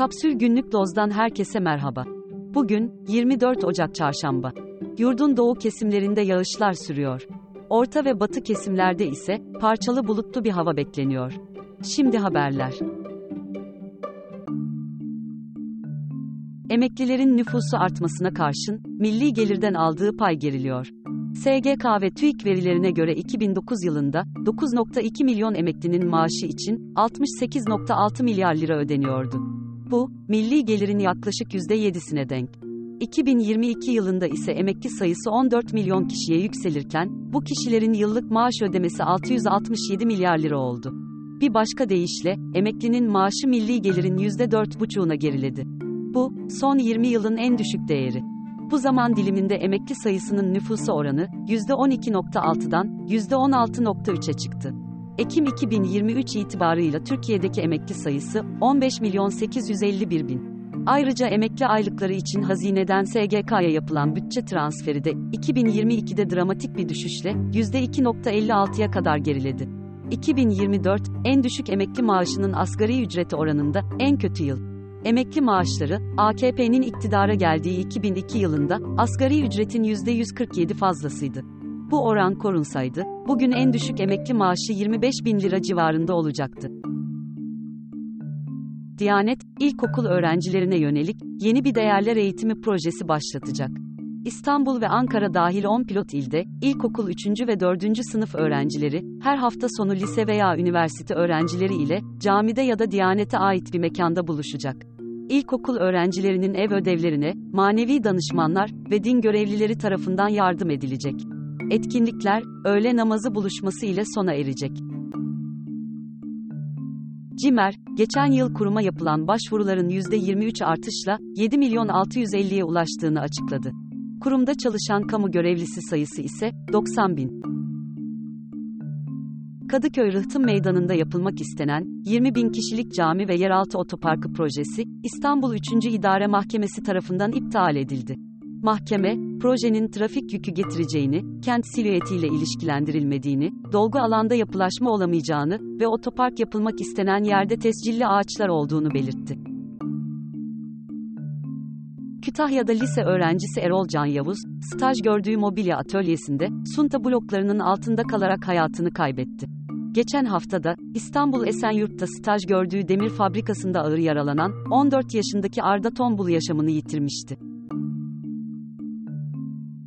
Kapsül Günlük Doz'dan herkese merhaba. Bugün 24 Ocak Çarşamba. Yurdun doğu kesimlerinde yağışlar sürüyor. Orta ve batı kesimlerde ise parçalı bulutlu bir hava bekleniyor. Şimdi haberler. Emeklilerin nüfusu artmasına karşın milli gelirden aldığı pay geriliyor. SGK ve TÜİK verilerine göre 2009 yılında 9.2 milyon emeklinin maaşı için 68.6 milyar lira ödeniyordu. Bu, milli gelirin yaklaşık %7'sine denk. 2022 yılında ise emekli sayısı 14 milyon kişiye yükselirken, bu kişilerin yıllık maaş ödemesi 667 milyar lira oldu. Bir başka deyişle, emeklinin maaşı milli gelirin %4,5'una geriledi. Bu, son 20 yılın en düşük değeri. Bu zaman diliminde emekli sayısının nüfusa oranı, %12.6'dan %16.3'e çıktı. Ekim 2023 itibarıyla Türkiye'deki emekli sayısı 15 milyon 851 bin. Ayrıca emekli aylıkları için hazineden SGK'ya yapılan bütçe transferi de 2022'de dramatik bir düşüşle %2.56'ya kadar geriledi. 2024, en düşük emekli maaşının asgari ücreti oranında en kötü yıl. Emekli maaşları, AKP'nin iktidara geldiği 2002 yılında asgari ücretin %147 fazlasıydı. Bu oran korunsaydı, bugün en düşük emekli maaşı 25 bin lira civarında olacaktı. Diyanet, ilkokul öğrencilerine yönelik yeni bir değerler eğitimi projesi başlatacak. İstanbul ve Ankara dahil 10 pilot ilde, ilkokul 3. ve 4. sınıf öğrencileri, her hafta sonu lise veya üniversite öğrencileri ile, camide ya da Diyanet'e ait bir mekanda buluşacak. İlkokul öğrencilerinin ev ödevlerine, manevi danışmanlar ve din görevlileri tarafından yardım edilecek. Etkinlikler, öğle namazı buluşması ile sona erecek. CİMER, geçen yıl kuruma yapılan başvuruların %23 artışla 7 milyon 650'ye ulaştığını açıkladı. Kurumda çalışan kamu görevlisi sayısı ise 90 bin. Kadıköy Rıhtım Meydanı'nda yapılmak istenen 20 bin kişilik cami ve yeraltı otoparkı projesi İstanbul 3. İdare Mahkemesi tarafından iptal edildi. Mahkeme, projenin trafik yükü getireceğini, kent silüetiyle ilişkilendirilmediğini, dolgu alanda yapılaşma olamayacağını ve otopark yapılmak istenen yerde tescilli ağaçlar olduğunu belirtti. Kütahya'da lise öğrencisi Erol Can Yavuz, staj gördüğü mobilya atölyesinde, sunta bloklarının altında kalarak hayatını kaybetti. Geçen haftada, İstanbul Esenyurt'ta staj gördüğü demir fabrikasında ağır yaralanan, 14 yaşındaki Arda Tombul yaşamını yitirmişti.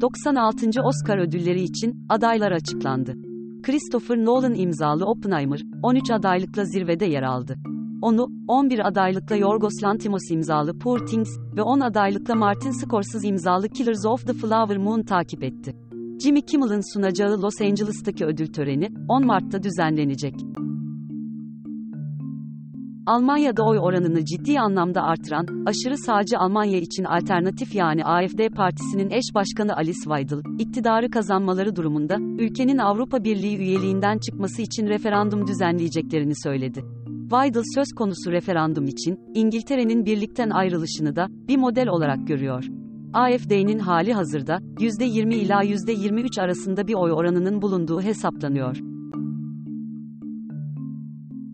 96. Oscar ödülleri için adaylar açıklandı. Christopher Nolan imzalı Oppenheimer, 13 adaylıkla zirvede yer aldı. Onu, 11 adaylıkla Yorgos Lanthimos imzalı Poor Things ve 10 adaylıkla Martin Scorsese imzalı Killers of the Flower Moon takip etti. Jimmy Kimmel'ın sunacağı Los Angeles'taki ödül töreni, 10 Mart'ta düzenlenecek. Almanya'da oy oranını ciddi anlamda artıran, aşırı sağcı Almanya için alternatif yani AFD partisinin eş başkanı Alice Weidel, iktidarı kazanmaları durumunda, ülkenin Avrupa Birliği üyeliğinden çıkması için referandum düzenleyeceklerini söyledi. Weidel söz konusu referandum için, İngiltere'nin birlikten ayrılışını da, bir model olarak görüyor. AFD'nin hali hazırda, %20 ila %23 arasında bir oy oranının bulunduğu hesaplanıyor.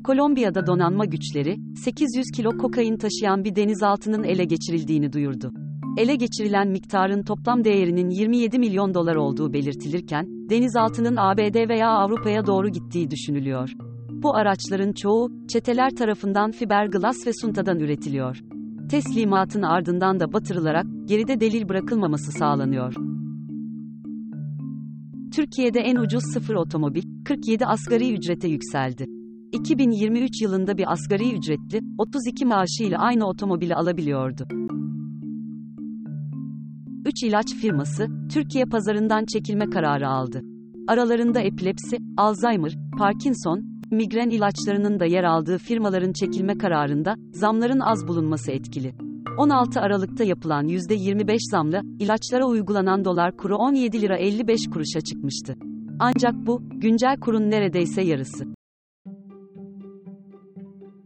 Kolombiya'da donanma güçleri, 800 kilo kokain taşıyan bir denizaltının ele geçirildiğini duyurdu. Ele geçirilen miktarın toplam değerinin 27 milyon dolar olduğu belirtilirken, denizaltının ABD veya Avrupa'ya doğru gittiği düşünülüyor. Bu araçların çoğu, çeteler tarafından fiberglass ve suntadan üretiliyor. Teslimatın ardından da batırılarak, geride delil bırakılmaması sağlanıyor. Türkiye'de en ucuz sıfır otomobil, 47 asgari ücrete yükseldi. 2023 yılında bir asgari ücretli, 32 maaşıyla aynı otomobili alabiliyordu. 3 ilaç firması, Türkiye pazarından çekilme kararı aldı. Aralarında epilepsi, Alzheimer, Parkinson, migren ilaçlarının da yer aldığı firmaların çekilme kararında, zamların az bulunması etkili. 16 Aralık'ta yapılan %25 zamla, ilaçlara uygulanan dolar kuru 17 lira 55 kuruşa çıkmıştı. Ancak bu, güncel kurun neredeyse yarısı.